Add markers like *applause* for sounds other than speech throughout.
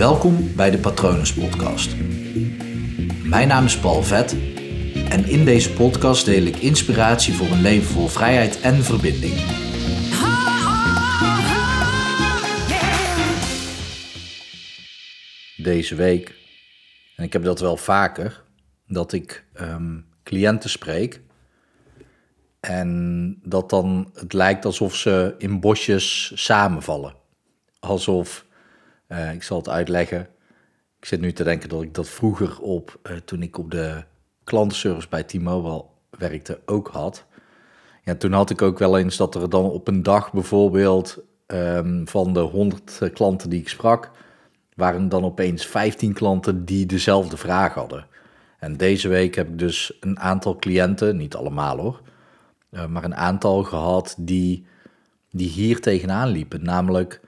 Welkom bij de Patronus Podcast. Mijn naam is Paul Vet en in deze podcast deel ik inspiratie voor een leven vol vrijheid en verbinding. Deze week, en ik heb dat wel vaker, dat ik ehm, cliënten spreek en dat dan het lijkt alsof ze in bosjes samenvallen. Alsof, uh, ik zal het uitleggen, ik zit nu te denken dat ik dat vroeger op, uh, toen ik op de klantenservice bij T-Mobile werkte, ook had. Ja, toen had ik ook wel eens dat er dan op een dag bijvoorbeeld um, van de 100 klanten die ik sprak, waren dan opeens 15 klanten die dezelfde vraag hadden. En deze week heb ik dus een aantal cliënten, niet allemaal hoor, maar een aantal gehad die, die hier tegenaan liepen. Namelijk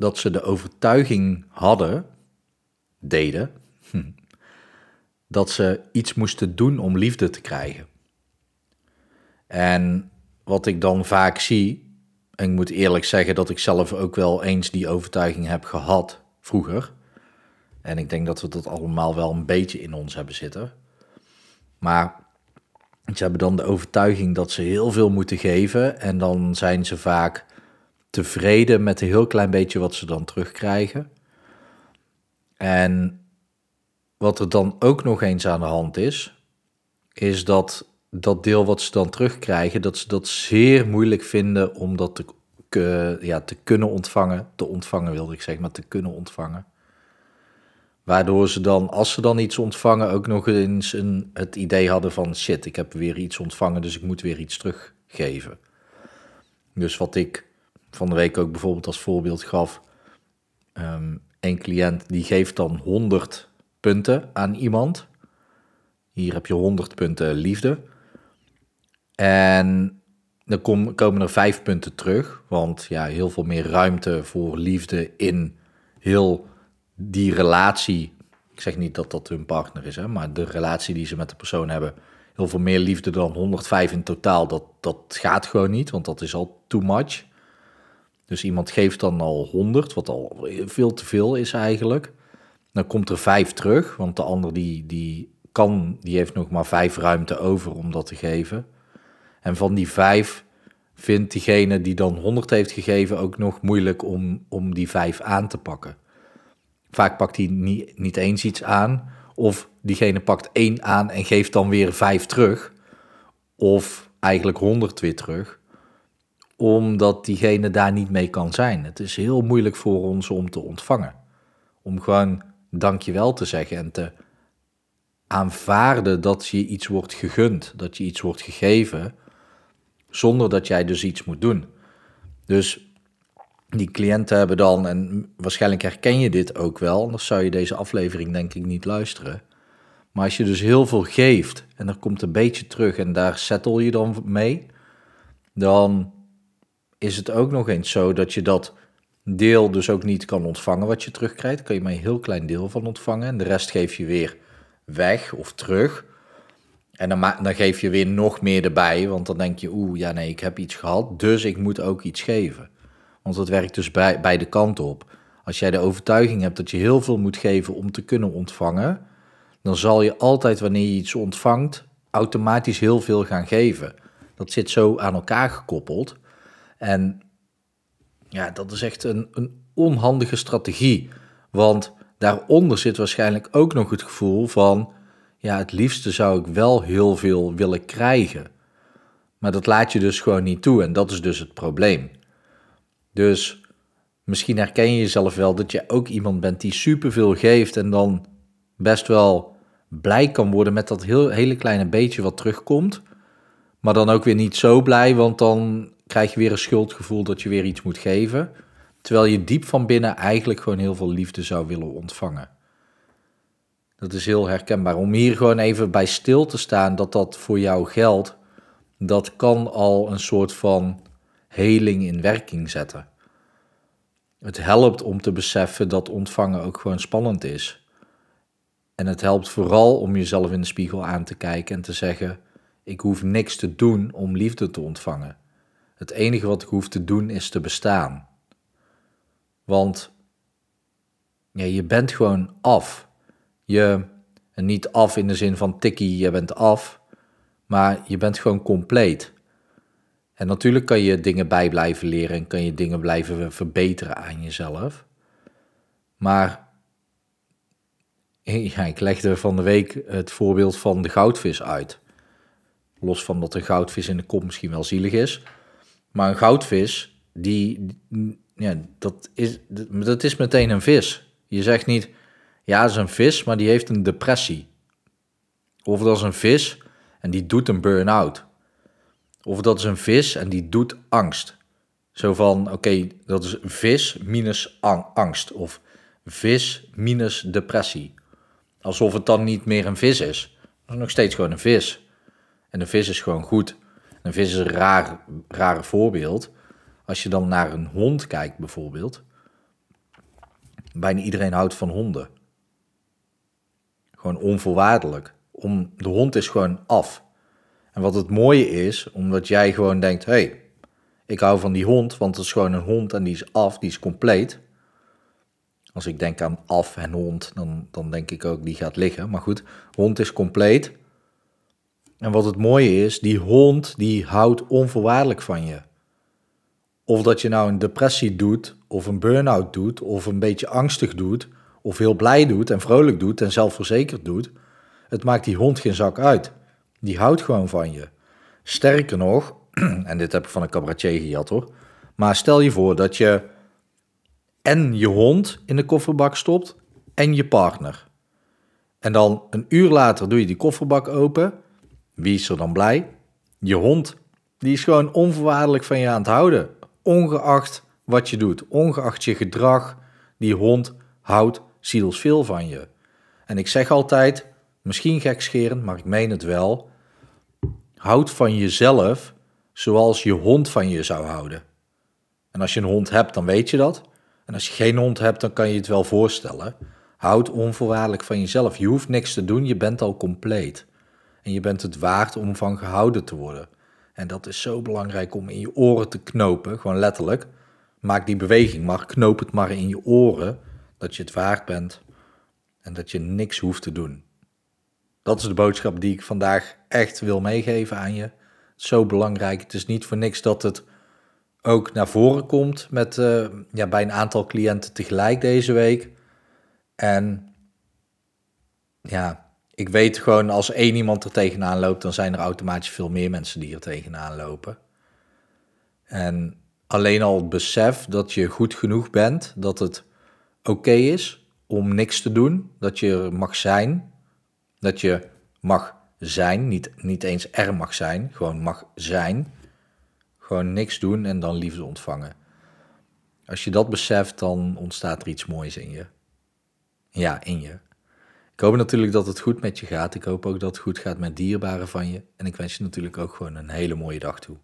dat ze de overtuiging hadden, deden, *laughs* dat ze iets moesten doen om liefde te krijgen. En wat ik dan vaak zie, en ik moet eerlijk zeggen dat ik zelf ook wel eens die overtuiging heb gehad vroeger. En ik denk dat we dat allemaal wel een beetje in ons hebben zitten. Maar ze hebben dan de overtuiging dat ze heel veel moeten geven. En dan zijn ze vaak tevreden met een heel klein beetje wat ze dan terugkrijgen. En wat er dan ook nog eens aan de hand is, is dat dat deel wat ze dan terugkrijgen, dat ze dat zeer moeilijk vinden om dat te, ja, te kunnen ontvangen. Te ontvangen wilde ik zeggen, maar te kunnen ontvangen. Waardoor ze dan, als ze dan iets ontvangen, ook nog eens een, het idee hadden van shit, ik heb weer iets ontvangen, dus ik moet weer iets teruggeven. Dus wat ik van de week ook bijvoorbeeld als voorbeeld gaf, um, een cliënt die geeft dan 100 punten aan iemand. Hier heb je 100 punten liefde. En dan kom, komen er vijf punten terug, want ja, heel veel meer ruimte voor liefde in heel die relatie, ik zeg niet dat dat hun partner is, hè, maar de relatie die ze met de persoon hebben, heel veel meer liefde dan 105 in totaal, dat, dat gaat gewoon niet, want dat is al too much. Dus iemand geeft dan al 100, wat al veel te veel is eigenlijk. Dan komt er 5 terug, want de ander die, die kan, die heeft nog maar 5 ruimte over om dat te geven. En van die 5 vindt diegene die dan 100 heeft gegeven ook nog moeilijk om, om die 5 aan te pakken. Vaak pakt hij niet, niet eens iets aan. Of diegene pakt één aan en geeft dan weer vijf terug. Of eigenlijk honderd weer terug. Omdat diegene daar niet mee kan zijn. Het is heel moeilijk voor ons om te ontvangen. Om gewoon dankjewel te zeggen en te aanvaarden dat je iets wordt gegund. Dat je iets wordt gegeven. Zonder dat jij dus iets moet doen. Dus die cliënten hebben dan, en waarschijnlijk herken je dit ook wel, anders zou je deze aflevering denk ik niet luisteren. Maar als je dus heel veel geeft en er komt een beetje terug en daar settle je dan mee, dan is het ook nog eens zo dat je dat deel dus ook niet kan ontvangen wat je terugkrijgt. Kan je maar een heel klein deel van ontvangen en de rest geef je weer weg of terug. En dan, dan geef je weer nog meer erbij, want dan denk je, oeh, ja nee, ik heb iets gehad, dus ik moet ook iets geven. Want dat werkt dus bij, beide kanten op. Als jij de overtuiging hebt dat je heel veel moet geven om te kunnen ontvangen, dan zal je altijd wanneer je iets ontvangt, automatisch heel veel gaan geven. Dat zit zo aan elkaar gekoppeld. En ja, dat is echt een, een onhandige strategie. Want daaronder zit waarschijnlijk ook nog het gevoel van, ja, het liefste zou ik wel heel veel willen krijgen. Maar dat laat je dus gewoon niet toe en dat is dus het probleem. Dus misschien herken je jezelf wel dat je ook iemand bent die superveel geeft en dan best wel blij kan worden met dat heel, hele kleine beetje wat terugkomt. Maar dan ook weer niet zo blij, want dan krijg je weer een schuldgevoel dat je weer iets moet geven. Terwijl je diep van binnen eigenlijk gewoon heel veel liefde zou willen ontvangen. Dat is heel herkenbaar. Om hier gewoon even bij stil te staan dat dat voor jou geldt, dat kan al een soort van heling in werking zetten. Het helpt om te beseffen dat ontvangen ook gewoon spannend is. En het helpt vooral om jezelf in de spiegel aan te kijken en te zeggen: Ik hoef niks te doen om liefde te ontvangen. Het enige wat ik hoef te doen is te bestaan. Want je bent gewoon af. Je, niet af in de zin van tikkie, je bent af, maar je bent gewoon compleet. En natuurlijk kan je dingen bij blijven leren en kan je dingen blijven verbeteren aan jezelf. Maar *laughs* ja, ik legde van de week het voorbeeld van de goudvis uit. Los van dat een goudvis in de kop misschien wel zielig is. Maar een goudvis, die, ja, dat, is, dat is meteen een vis. Je zegt niet, ja, dat is een vis, maar die heeft een depressie. Of dat is een vis en die doet een burn-out. Of dat is een vis en die doet angst. Zo van, oké, dat is vis minus angst. Of vis minus depressie. Alsof het dan niet meer een vis is. Dat is nog steeds gewoon een vis. En een vis is gewoon goed. Een vis is een raar, raar voorbeeld. Als je dan naar een hond kijkt bijvoorbeeld. Bijna iedereen houdt van honden. Gewoon onvoorwaardelijk. Om, de hond is gewoon af. En wat het mooie is, omdat jij gewoon denkt: hé, hey, ik hou van die hond, want het is gewoon een hond en die is af, die is compleet. Als ik denk aan af en hond, dan, dan denk ik ook die gaat liggen. Maar goed, hond is compleet. En wat het mooie is, die hond die houdt onvoorwaardelijk van je. Of dat je nou een depressie doet, of een burn-out doet, of een beetje angstig doet, of heel blij doet en vrolijk doet en zelfverzekerd doet. Het maakt die hond geen zak uit. Die houdt gewoon van je. Sterker nog, *clears throat* en dit heb ik van een cabaretier gehad hoor. Maar stel je voor dat je en je hond in de kofferbak stopt en je partner. En dan een uur later doe je die kofferbak open. Wie is er dan blij? Je hond. Die is gewoon onvoorwaardelijk van je aan het houden. Ongeacht wat je doet, ongeacht je gedrag, die hond houdt zielsveel van je. En ik zeg altijd, misschien gekscherend, maar ik meen het wel. Houd van jezelf zoals je hond van je zou houden. En als je een hond hebt, dan weet je dat. En als je geen hond hebt, dan kan je het wel voorstellen. Houd onvoorwaardelijk van jezelf. Je hoeft niks te doen, je bent al compleet. En je bent het waard om van gehouden te worden. En dat is zo belangrijk om in je oren te knopen, gewoon letterlijk. Maak die beweging maar, knoop het maar in je oren dat je het waard bent en dat je niks hoeft te doen. Dat is de boodschap die ik vandaag echt wil meegeven aan je. Zo belangrijk. Het is niet voor niks dat het ook naar voren komt met, uh, ja, bij een aantal cliënten tegelijk deze week. En ja, ik weet gewoon als één iemand er tegenaan loopt, dan zijn er automatisch veel meer mensen die er tegenaan lopen. En alleen al besef dat je goed genoeg bent, dat het oké is om niks te doen, dat je mag zijn, dat je mag zijn, niet, niet eens er mag zijn, gewoon mag zijn. Gewoon niks doen en dan liefde ontvangen. Als je dat beseft, dan ontstaat er iets moois in je. Ja, in je. Ik hoop natuurlijk dat het goed met je gaat. Ik hoop ook dat het goed gaat met dierbaren van je. En ik wens je natuurlijk ook gewoon een hele mooie dag toe.